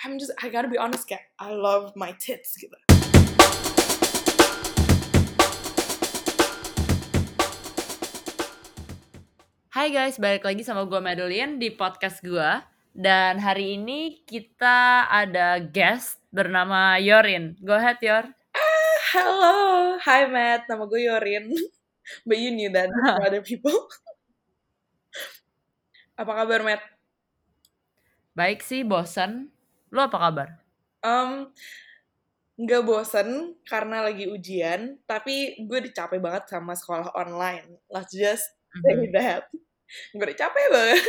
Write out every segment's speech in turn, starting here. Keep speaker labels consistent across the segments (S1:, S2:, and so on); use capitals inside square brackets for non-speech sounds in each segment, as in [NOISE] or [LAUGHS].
S1: I'm just I gotta be honest kayak I love my tits gitu.
S2: Hai guys, balik lagi sama gue Madeline di podcast gue. Dan hari ini kita ada guest bernama Yorin. Go ahead, Yor.
S1: Ah, hello, hi Matt, nama gue Yorin. [LAUGHS] But you knew that from other people. [LAUGHS] apa kabar Matt?
S2: Baik sih, bosen. Lo apa kabar?
S1: Um, nggak bosen karena lagi ujian, tapi gue udah capek banget sama sekolah online. Let's just say
S2: Mhm.
S1: that. Gue udah capek banget.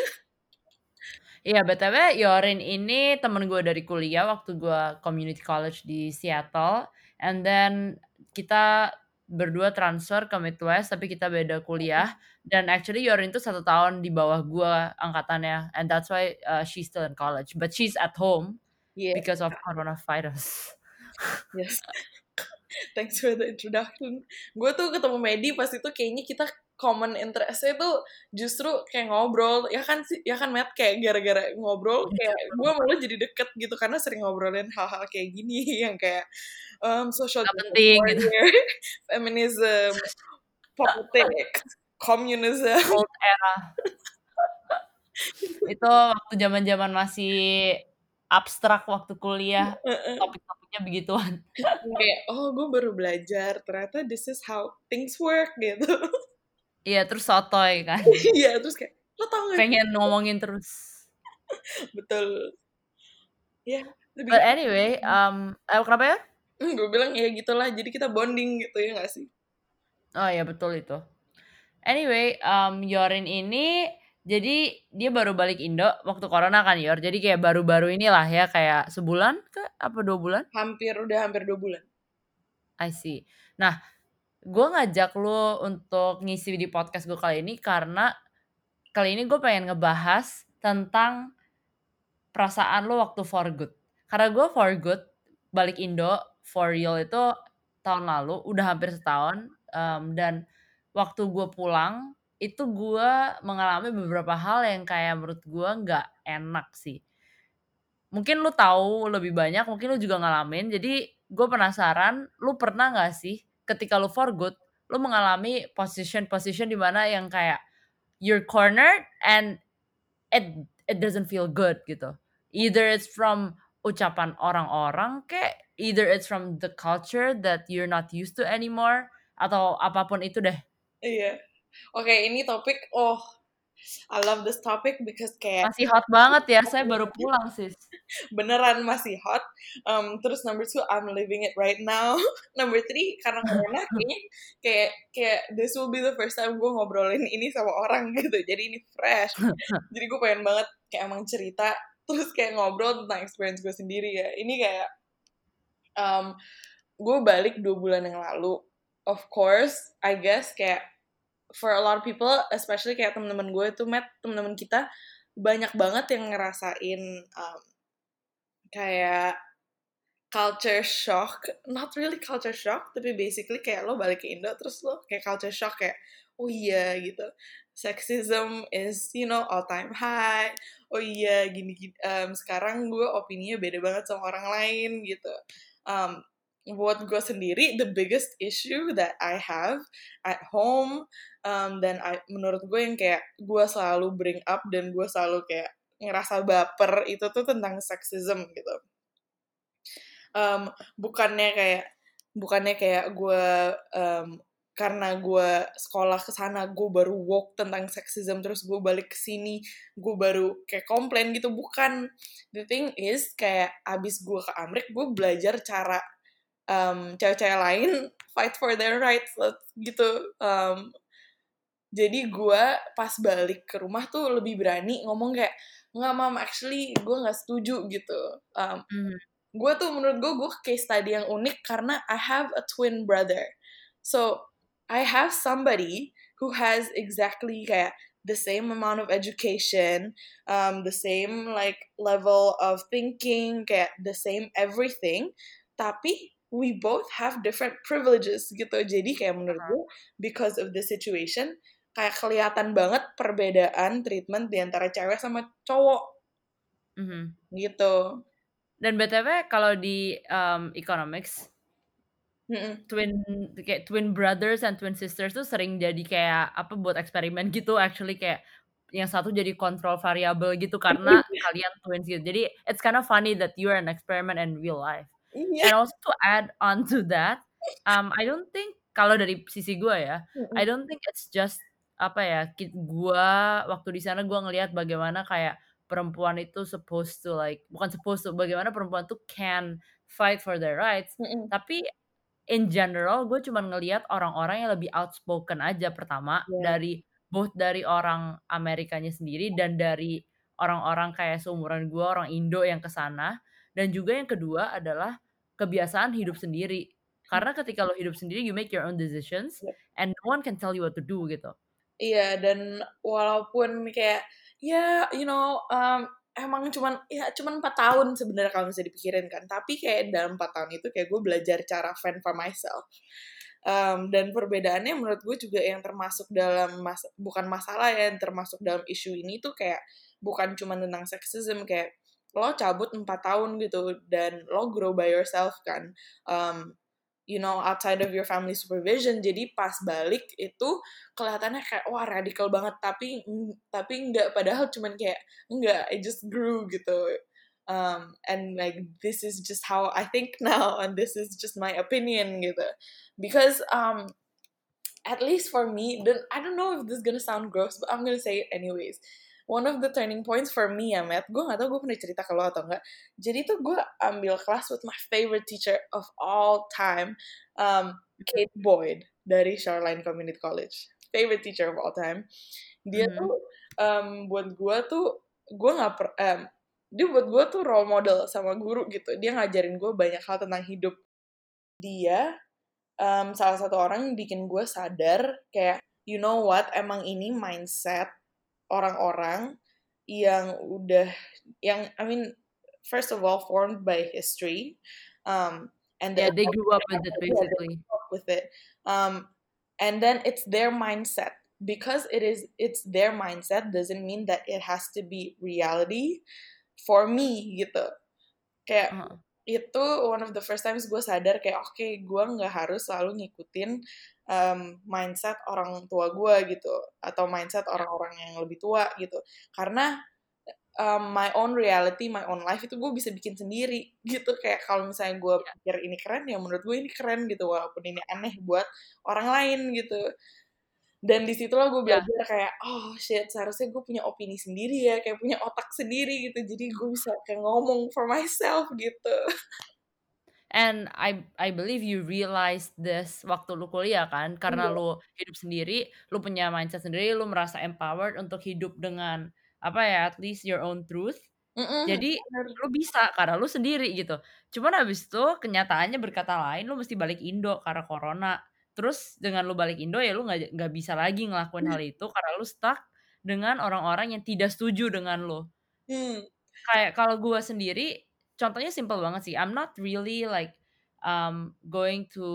S2: Iya, BTW Yorin ini temen gue dari kuliah waktu gue community college di Seattle. And then kita berdua transfer ke Midwest, tapi kita beda kuliah. Dan actually Yorin tuh satu tahun di bawah gue angkatannya. And that's why uh, she's still in college. But she's at home
S1: Yeah,
S2: because of coronavirus. [LAUGHS]
S1: yes. [LAUGHS] Thanks for the introduction. Gue tuh ketemu Medi pas itu kayaknya kita common interestnya tuh justru kayak ngobrol ya kan sih ya kan Matt kayak gara-gara ngobrol kayak gue malah jadi deket gitu karena sering ngobrolin hal-hal kayak gini [LAUGHS] yang kayak um, social
S2: penting gitu.
S1: feminism, politics, communism.
S2: Old era. Itu waktu zaman-zaman masih abstrak waktu kuliah, topik-topiknya begituan.
S1: kayak oh gue baru belajar ternyata this is how things work gitu.
S2: Iya, terus sotoy kan.
S1: Iya terus kayak lo tau gak
S2: Pengen ngomongin terus.
S1: betul. Ya, lebih
S2: But anyway, um, eh, kenapa ya?
S1: gue bilang ya gitulah jadi kita bonding gitu ya gak sih
S2: Oh iya betul itu. Anyway, um, Yorin ini jadi dia baru balik Indo waktu corona kan Yor. Jadi kayak baru-baru inilah ya kayak sebulan ke apa dua bulan?
S1: hampir udah hampir dua bulan
S2: I see. Nah, gue ngajak lu untuk ngisi di podcast gue kali ini karena kali ini gue pengen ngebahas tentang perasaan lu waktu for good. Karena gue for good balik Indo for real itu tahun lalu, udah hampir setahun. um, dan waktu gue pulang itu gue mengalami beberapa hal yang kayak menurut gue nggak enak sih. Mungkin lu tahu lebih banyak, mungkin lu juga ngalamin. Jadi gue penasaran, lu pernah nggak sih ketika lu for good, lu mengalami position-position di mana yang kayak you're cornered and it it doesn't feel good gitu. Either it's from ucapan orang-orang kayak either it's from the culture that you're not used to anymore atau apa pun itu deh.
S1: iya oke ini topik oh I love this topic because kayak
S2: Masih hot banget ya, saya baru pulang sis. [LAUGHS]
S1: beneran masih hot. Um, terus number two I'm living it right now. [LAUGHS] Number three karena corona [LAUGHS] kayaknya kayak kayak this will be the first time gue ngobrolin ini sama orang gitu. Jadi ini fresh. Jadi gue pengen banget kayak emang cerita terus kayak ngobrol tentang experience gue sendiri ya. Ini kayak um, gue balik dua bulan yang lalu. Of course I guess kayak for a lot of people especially kayak temen-temen gue itu met temen-temen kita banyak banget yang ngerasain um, kayak culture shock. Not really culture shock tapi basically kayak lo balik ke Indo terus lo kayak culture shock kayak oh iya gitu. Sexism is you know all time high. Oh iya gini gini um, sekarang gue opininya beda banget sama orang lain gitu. Um, buat gue sendiri the biggest issue that I have at home um, dan I, menurut gue yang kayak gue selalu bring up dan gue selalu kayak ngerasa baper itu tuh tentang sexism gitu. Um, bukannya kayak bukannya kayak gue um, karena gue sekolah ke sana gue baru woke tentang sexism terus gue balik ke sini gue baru kayak komplain gitu. Bukan. The thing is kayak abis gue ke Amerika gue belajar cara um, cewek-cewek lain [LAUGHS] fight for their rights gitu. Um, jadi gue pas balik ke rumah tuh lebih berani ngomong kayak nggak mam actually gue nggak setuju gitu. Um,
S2: Mhm.
S1: gue tuh menurut gue gue case study yang unik karena I have a twin brother. So I have somebody who has exactly kayak the same amount of education um, the same like level of thinking kayak the same everything. Tapi we both have different privileges gitu jadi kayak menurut gue because of the situation kayak kelihatan banget perbedaan treatment di antara cewek sama cowok
S2: Mhm.
S1: gitu
S2: Dan BTW kalau di, mmm, economics twin kayak twin brothers and twin sisters tuh sering jadi kayak apa, buat eksperimen gitu actually kayak yang satu jadi kontrol variabel gitu karena kalian twins gitu. Jadi it's kind of funny that you are an experiment in real life.
S1: Iya.
S2: And also to add on to that, um, I don't think kalau dari sisi gue ya,
S1: Mhm.
S2: I don't think it's just apa ya, gua waktu di sana gua ngelihat bagaimana kayak perempuan itu supposed to like bukan supposed to, bagaimana perempuan tuh can fight for their rights.
S1: Mhm.
S2: Tapi in general gue cuman ngelihat orang-orang yang lebih outspoken aja pertama,
S1: Iya.
S2: dari both dari orang Amerikanya sendiri dan dari orang-orang kayak seumuran gua, orang Indo yang ke sana. Dan juga yang kedua adalah kebiasaan hidup sendiri.
S1: Hmm.
S2: Karena ketika lo hidup sendiri, you make your own decisions and no one can tell you what to do gitu.
S1: Iya, dan walaupun kayak, ya you know, mmm, emang cuman ya cuman 4 tahun sebenarnya kalau misalnya dipikirin kan, tapi kayak dalam 4 tahun itu kayak gue belajar cara fend for myself. Mmm, dan perbedaannya menurut gue juga yang termasuk dalam mas bukan masalah ya, yang termasuk dalam isu ini tuh kayak bukan cuman tentang sexism, kayak lo cabut 4 tahun gitu dan lo grow by yourself kan, mmm, you know, outside of your family supervision. Jadi pas balik itu kelihatannya kayak, wah radikal banget, tapi tapi enggak, padahal cuman kayak, enggak, I just grew gitu. Um, and like this is just how I think now [LAUGHS] and this is just my opinion gitu. Because, um, at least for me, dan I don't know if this gonna sound gross, but I'm gonna say it anyways. One of the turning points for me ya, Matt, gue gak tau gue pernah cerita ke lo atau enggak. Jadi tuh gue ambil kelas with my favorite teacher of all time, um, Kate Boyd dari Shoreline Community College. Favorite teacher of all time. Dia
S2: Mhm.
S1: tuh, um, buat gue tuh, gue gak per mmm, dia buat gue tuh role model sama guru gitu. Dia ngajarin gue banyak hal tentang hidup. Dia, mmm, salah satu orang yang bikin gue sadar kayak, you know what, emang ini mindset orang-orang yang udah yang I mean, first of all formed by history, um, and
S2: Yeah, they grew up with it basically.
S1: with it. Um, and then it's their mindset. Because it is it's their mindset doesn't mean that it has to be reality for me gitu. Kayak
S2: Heeh.
S1: itu one of the first times gue sadar kayak, oke gue nggak harus selalu ngikutin, mmm, mindset orang tua gue gitu, atau mindset orang-orang yang lebih tua gitu. Karena, mmm, my own reality, my own life itu gue bisa bikin sendiri [LAUGHS] gitu. Kayak kalau misalnya gue
S2: Iya.
S1: pikir ini keren, ya menurut gue ini keren gitu, walaupun ini aneh buat orang lain gitu. Dan di situlah gue
S2: Iya.
S1: belajar kayak, oh shit seharusnya gue punya opini sendiri ya, kayak punya otak sendiri gitu. Jadi gue bisa kayak ngomong for myself gitu. [LAUGHS]
S2: And I I believe you realized this waktu lu kuliah kan, karena
S1: Iya.
S2: lu hidup sendiri, lu punya mindset sendiri, lu merasa empowered untuk hidup dengan apa ya, at least your own truth.
S1: Mhm,
S2: Jadi
S1: bener.
S2: lu bisa karena lu sendiri gitu. Cuman habis itu kenyataannya berkata lain, lu mesti balik Indo karena corona. Terus dengan lu balik Indo ya lu nggak nggak bisa lagi ngelakuin hal itu karena lu stuck dengan orang-orang yang tidak setuju dengan lu.
S1: Hmm.
S2: Kayak kalau gue sendiri, contohnya simpel banget sih, I'm not really like, um, going to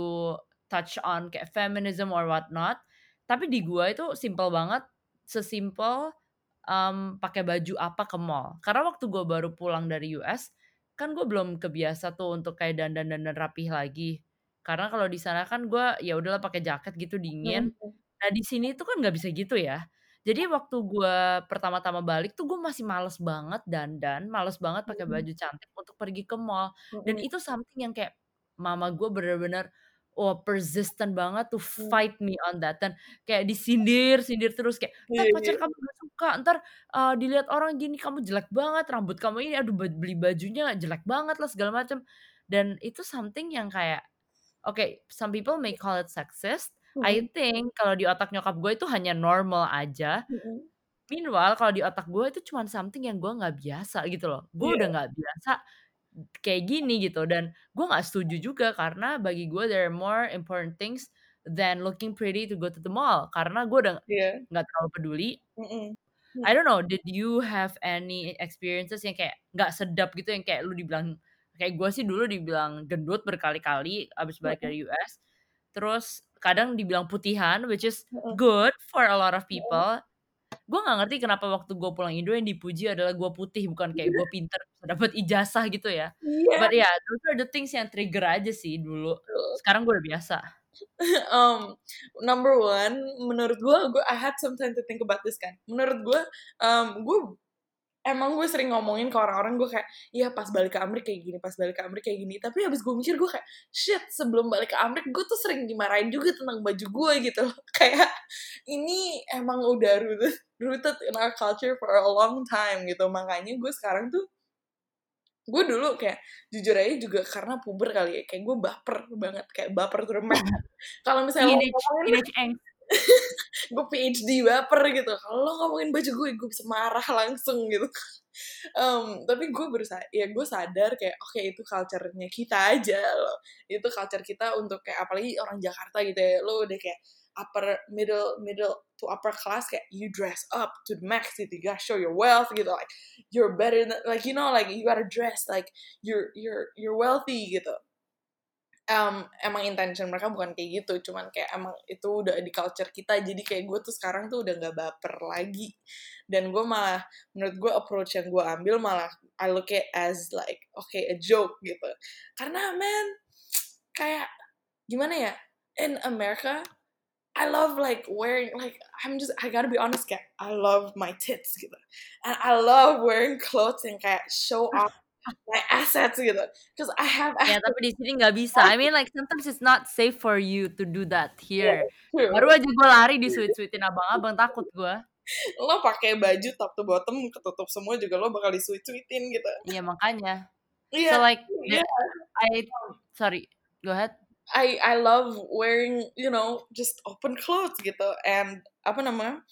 S2: touch on kayak feminism or what not, tapi di gua itu simpel banget, sesimpel, mmm, pakai baju apa ke mall. Karena waktu gue baru pulang dari US, kan gue belum kebiasa tuh untuk kayak dandan-dandan rapih lagi. Karena kalau di sana kan gue, ya udahlah pakai jaket gitu dingin.
S1: Mhm.
S2: Nah di sini tuh kan nggak bisa gitu ya. Jadi waktu gue pertama-tama balik tuh gue masih males banget dandan, males banget pakai
S1: Mhm.
S2: baju cantik untuk pergi ke mall. Dan
S1: Mhm.
S2: itu something yang kayak mama gue bener-bener, wah persistent banget to
S1: Mmm.
S2: fight me on that. Dan kayak disindir-sindir terus kayak,
S1: Iya
S2: "Entar pacar
S1: iya.
S2: kamu nggak suka, entar, eee, dilihat orang gini, kamu jelek banget, rambut kamu ini, aduh ba beli bajunya jelek banget lah," segala macem. Dan itu something yang kayak, oke some people may call it sexist, I
S1: Mhm.
S2: think kalau di otak nyokap gue itu hanya normal aja.
S1: Mhm.
S2: Meanwhile kalau di otak gue itu cuman something yang gue nggak biasa gitu loh. Gue udah
S1: Iya.
S2: nggak biasa kayak gini gitu dan gue nggak setuju juga karena bagi gue there are more important things than looking pretty to go to the mall. Karena gue udah
S1: Iya.
S2: nggak terlalu peduli.
S1: Mhm.
S2: I don't know, did you have any experiences yang kayak nggak sedap gitu yang kayak lu dibilang kayak gue sih dulu dibilang gendut berkali-kali habis balik
S1: Mhm.
S2: dari US. Terus kadang dibilang putihan, which is good for a lot of
S1: Heeh.
S2: people. gue nggak ngerti kenapa waktu gue pulang Indo yang dipuji adalah gue putih bukan kayak gue pinter dapat ijazah gitu ya.
S1: Iya.
S2: But yeah, those are the things yang trigger aja sih dulu. Sekarang gue udah biasa. [LAUGHS]
S1: um, number one, menurut gue, gue I had some time to think about this kan. Menurut gue, um, gue emang gue sering ngomongin ke orang-orang gue kayak iya pas balik ke Amerika kayak gini pas balik ke Amerika kayak gini. Tapi habis gue mikir gue kayak shit sebelum balik ke Amerika gue tuh sering dimarahin juga tentang baju gue gitu [LAUGHS] kayak ini emang udah rooted, rooted in our culture for a long time gitu. Makanya gue sekarang tuh gue dulu kayak jujur aja juga karena puber kali ya kayak gue baper banget kayak baper tuh [LAUGHS] kalau misalnya [LAUGHS] gue PhD baper gitu. Kalau ngomongin baju gue gue bisa marah langsung gitu. [LAUGHS] Um, tapi gue berusaha ya gue sadar kayak oke okay, itu culture-nya kita aja loh. Itu culture kita untuk kayak apalagi orang Jakarta gitu ya lo udah kayak upper middle middle to upper class kayak you dress up to the max gitu. You gotta show your wealth gitu like you're better than like you know like you gotta dress like you're you're you're wealthy gitu um, emang intention mereka bukan kayak gitu cuman kayak emang itu udah di culture kita jadi kayak gue tuh sekarang tuh udah nggak baper lagi. Dan gue malah menurut gue approach yang gue ambil malah I look it as like okay a joke gitu. Karena man kayak gimana ya in America I love like wearing like I'm just I gotta be honest kayak I love my tits gitu. And I love wearing clothes yang kayak show off my assets gitu. Cause I have
S2: assets. Ya tapi di sini nggak bisa. I mean like sometimes it's not safe for you to do that here. Yeah, Baru aja gue lari di sweet-sweetin abang-abang takut gue.
S1: Lo pakai baju top to bottom ketutup semua juga lo bakal di sweet-sweetin gitu.
S2: Iya makanya. Yeah, so like yeah. I sorry, go ahead.
S1: I I love wearing you know just open clothes gitu and apa namanya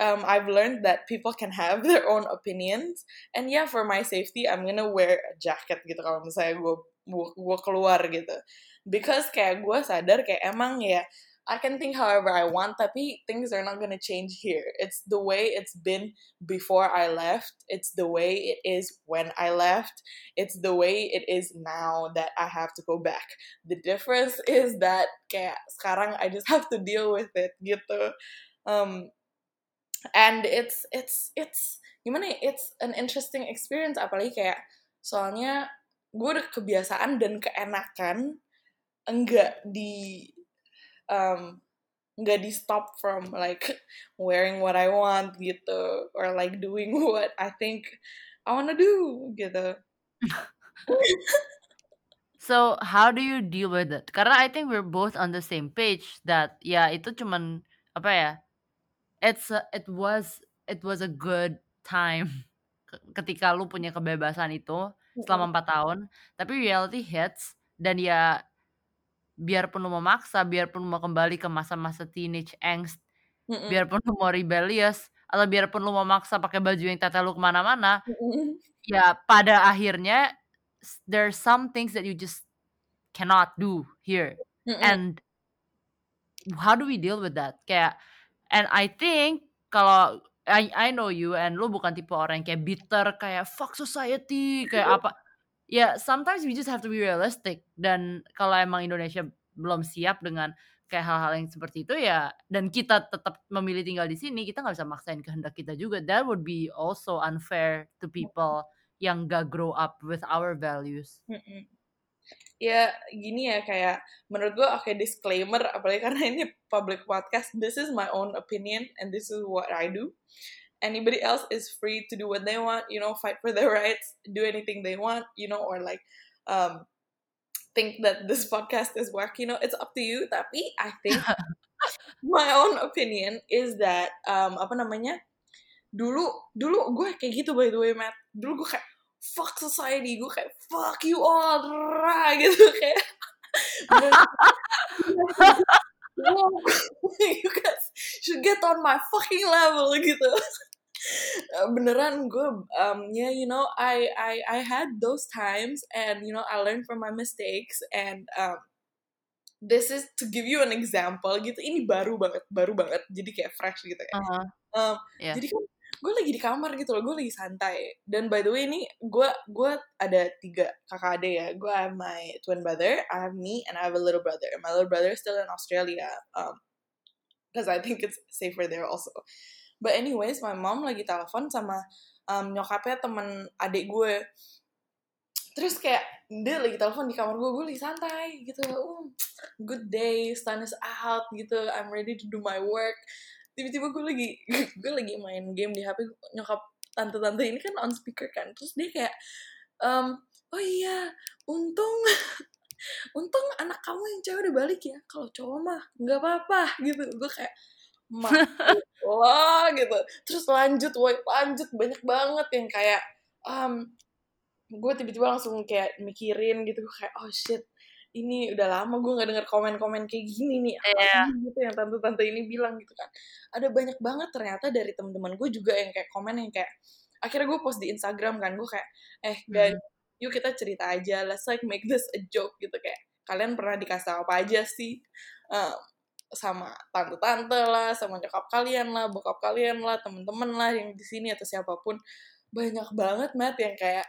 S1: um, I've learned that people can have [LAUGHS] their own opinions. And yeah for my safety I'm gonna wear a jacket gitu kalau misalnya gue gue keluar gitu. Because kayak gue sadar kayak emang ya I can think however I want tapi things are not gonna change here. It's the way it's been before I left. It's the way it is when I left. It's the way it is now that I have to go back. The difference is that kayak sekarang I just have to deal with it gitu. Um, and it's it's it's gimana ya it's an interesting experience apalagi kayak soalnya gue udah kebiasaan dan keenakan enggak di um, enggak di stop from like [LAUGHS] wearing what I want gitu or like doing [LAUGHS] what I think I wanna do gitu. [LAUGHS]
S2: so how do you deal with it? Karena I think we're both on the same page that ya itu cuman apa ya it's a, it was it was a good time [LAUGHS] ketika lu punya kebebasan itu selama empat tahun. Tapi reality hits dan ya biarpun lu memaksa biarpun lu mau kembali ke masa-masa teenage angst mm biarpun lu mau rebellious atau biarpun lu mau maksa pakai baju yang tete lu ke mana-mana ya pada akhirnya there's some things that you just cannot do here. And how do we deal with that? Kayak And I think kalau I I know you and lu bukan tipe orang yang kayak bitter kayak fuck society kayak apa. Ya sometimes we just have to be realistic dan kalau emang Indonesia belum siap dengan kayak hal-hal yang seperti itu ya dan kita tetap memilih tinggal di sini kita nggak bisa maksain kehendak kita juga that would be also unfair to people yang gak grow up with our values. Mm -mm
S1: ya gini ya kayak menurut gue oke okay, disclaimer apalagi karena ini public podcast this is my own opinion and this is what I do. Anybody else is free to do what they want you know fight for their rights do anything they want you know or like um think that this podcast is work you know it's up to you. Tapi I think [LAUGHS] my own opinion is that um apa namanya dulu dulu gue kayak gitu by the way Matt. Dulu gue kayak fuck society. Gue kayak fuck you all rah [LAUGHS] gitu kayak. [LAUGHS] You guys should get on my fucking level gitu. Beneran gue um yeah you know I I I had those times and you know I learned from my mistakes and um this is to give you an example gitu ini baru banget baru banget jadi kayak fresh gitu ya uh -huh. um, yeah. jadi kan gue lagi di kamar gitu loh gue lagi santai. Dan by the way ini gue gue ada tiga kakak adik ya. Gue have my twin brother I have me and I have a little brother. My little brother is still in Australia um because I think it's safer there also. But anyways my mom lagi telepon sama um, nyokapnya temen adik gue. Terus kayak dia lagi telepon di kamar gue gue lagi santai gitu. Oh, good day sun is out gitu. I'm ready to do my work tiba-tiba gue lagi [LAUGHS] gue lagi main game di HP nyokap tante-tante ini kan on speaker kan. Terus dia kayak um, oh iya untung [LAUGHS] untung anak kamu yang cewek udah balik ya. Kalau cowok mah nggak apa-apa gitu. Gue kayak wah [LAUGHS] gitu. Terus lanjut woi lanjut banyak banget yang kayak um, gue tiba-tiba langsung kayak mikirin gitu. Gue kayak oh shit ini udah lama gue nggak denger komen-komen kayak gini nih apa yeah. gitu yang tante-tante ini bilang gitu kan. Ada banyak banget ternyata dari teman-teman gue juga yang kayak komen yang kayak akhirnya gue post di Instagram kan gue kayak eh guys hmm yuk kita cerita aja let's like make this a joke gitu. Kayak kalian pernah dikasih apa aja sih? Uh, sama tante-tante lah sama nyokap kalian lah bokap kalian lah temen-temen lah yang di sini atau siapa pun. Banyak banget mat yang kayak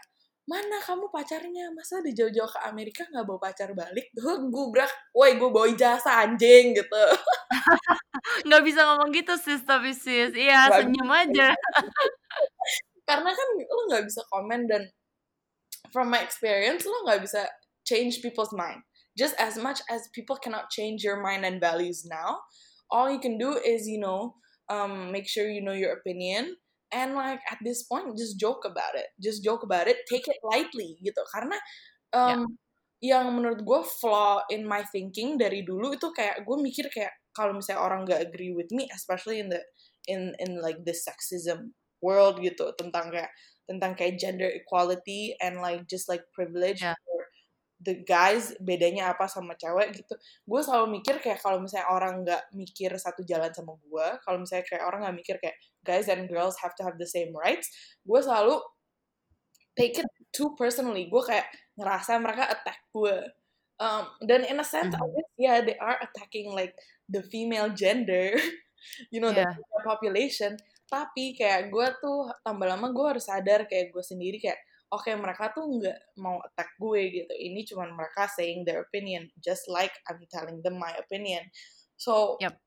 S1: mana kamu pacarnya? Masa di jauh-jauh ke Amerika nggak bawa pacar balik? [LAUGHS] Tuh gubrak woi gue bawa ijazah anjing gitu. [LAUGHS]
S2: Nggak bisa ngomong gitu sis tapi sis. Iya senyum aja. [LAUGHS]
S1: Karena kan lo nggak bisa komen dan from my experience lo nggak bisa change people's mind. Just as much as people cannot change your mind and values now all you can do is you know um, make sure you know your opinion and like at this point just joke about it just joke about it take it lightly gitu karena um, yeah. yang menurut gue flaw in my thinking dari dulu itu kayak gue mikir kayak kalau misalnya orang gak agree with me especially in the in in like this sexism world gitu tentang kayak tentang kayak gender equality and like just like privilege yeah. for the guys bedanya apa sama cewek gitu gue selalu mikir kayak kalau misalnya orang nggak mikir satu jalan sama gue kalau misalnya kayak orang nggak mikir kayak guys and girls have to have the same rights gue selalu take it too personally gue kayak ngerasa mereka attack gue um, dan in a sense mm -hmm. yeah they are attacking like the female gender [LAUGHS] you know yeah. the population tapi kayak gue tuh tambah lama gue harus sadar kayak gue sendiri kayak oke okay, mereka tuh nggak mau attack gue gitu. Ini cuma mereka saying their opinion just like I'm telling them my opinion. So yep.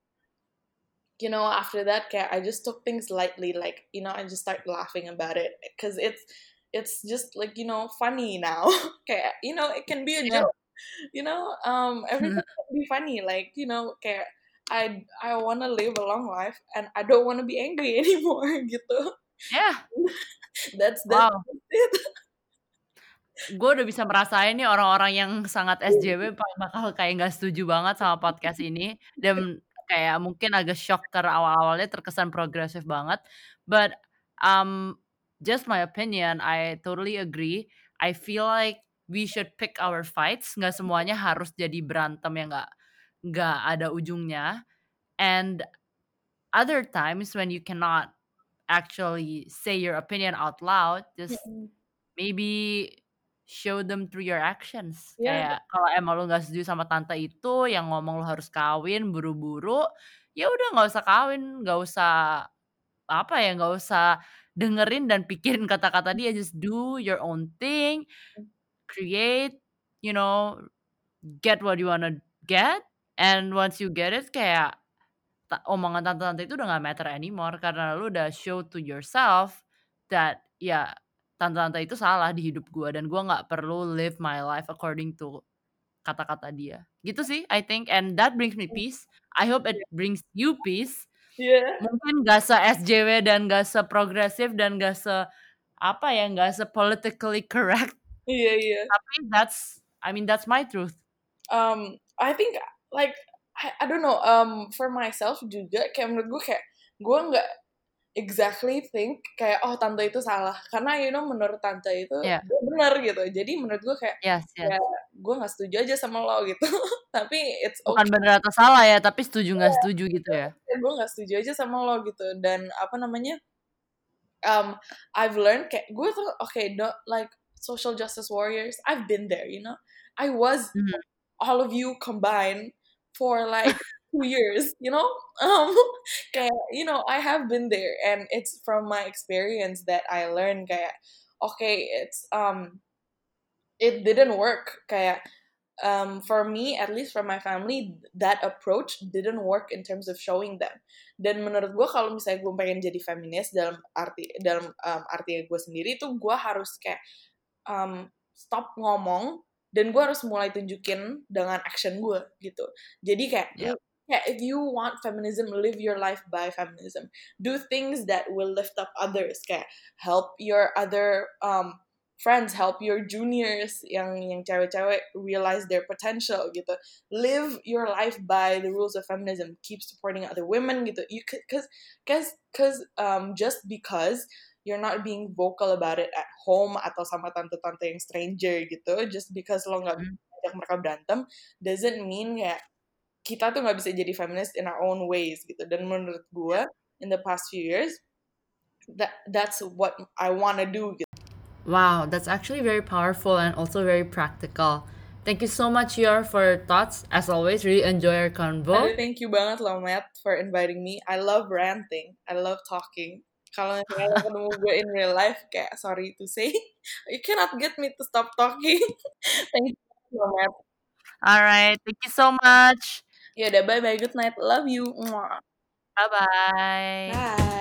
S1: you know after that kayak I just took things lightly like you know I just start laughing about it. Because it's it's just like you know funny now. [LAUGHS] Kayak you know it can be a joke you know? Um everything can be funny like you know kayak I I want to live a long life and I don't want to be angry [LAUGHS] anymore gitu.
S2: Yeah. [LAUGHS]
S1: that's that's wow.
S2: Gue udah bisa merasain nih orang-orang yang sangat SJW [LAUGHS] bakal kayak nggak setuju banget sama podcast ini dan kayak mungkin agak shock karena awal-awalnya terkesan progresif banget. But um just my opinion, I totally agree. I feel like we should pick our fights. Nggak semuanya harus jadi berantem yang nggak nggak ada ujungnya and other times when you cannot actually say your opinion out loud just maybe show them through your actions yeah. kayak kalau emang lu nggak setuju sama tante itu yang ngomong lu harus kawin buru-buru ya udah nggak usah kawin nggak usah apa ya nggak usah dengerin dan pikirin kata-kata dia just do your own thing mm. create you know get what you wanna get And once you get it kayak omongan tante-tante itu udah gak matter anymore karena lu udah show to yourself that ya tante-tante itu salah di hidup gue dan gue nggak perlu live my life according to kata-kata dia. Gitu sih I think and that brings me peace. I hope it brings you peace.
S1: Yeah.
S2: Mungkin gak se SJW dan gak se progresif dan gak se apa ya gak se politically correct.
S1: Iya yeah, iya. Yeah.
S2: Tapi that's I mean that's my truth.
S1: Um I think like I, I don't know um for myself juga kayak menurut gue kayak gue nggak exactly think kayak oh tante itu salah karena you know menurut tante itu yeah. benar gitu jadi menurut gue kayak
S2: yes, yes. ya
S1: gue nggak setuju aja sama lo gitu [LAUGHS] tapi it's
S2: okay. bukan benar atau salah ya tapi setuju nggak yeah. setuju gitu ya
S1: gue nggak setuju aja sama lo gitu dan apa namanya um I've learned kayak gue tuh oke okay, like social justice warriors I've been there you know I was mm -hmm. all of you combined for like two years you know [LAUGHS] um you know I have been there and it's from my experience that I learned kayak okay it's um it didn't work kayak um, for me, at least for my family, that approach didn't work in terms of showing them. Dan menurut gue kalau misalnya gue pengen jadi feminis dalam arti dalam um, arti gue sendiri tuh gue harus kayak um, stop ngomong dan gue harus mulai tunjukin dengan action gue gitu. Jadi kayak
S2: Yeah.
S1: yeah, if you want feminism, live your life by feminism. Do things that will lift up others. Kayak help your other um, friends, help your juniors yang yang cewek-cewek realize their potential gitu. Live your life by the rules of feminism. Keep supporting other women gitu. You cause cause cause um just because you're not being vocal about it at home atau sama tante-tante yang stranger gitu, just because lo nggak
S2: Hmm.
S1: ajak mereka berantem, doesn't mean kayak kita tuh nggak bisa jadi feminist in our own ways gitu. Dan menurut gue, in the past few years, that that's what I wanna do gitu.
S2: Wow, that's actually very powerful and also very practical. Thank you so much, Yor, for your thoughts. As always, really enjoy our convo.
S1: Aduh, thank you banget loh, Matt, for inviting me. I love ranting. I love talking. Kalau misalnya ketemu gue in real life, kayak sorry to say, [LAUGHS] you cannot get me to stop talking. [LAUGHS] thank you loh, Matt.
S2: All right, thank you so much.
S1: Yaudah, bye-bye. Good night. Love you.
S2: Bye bye.
S1: Bye.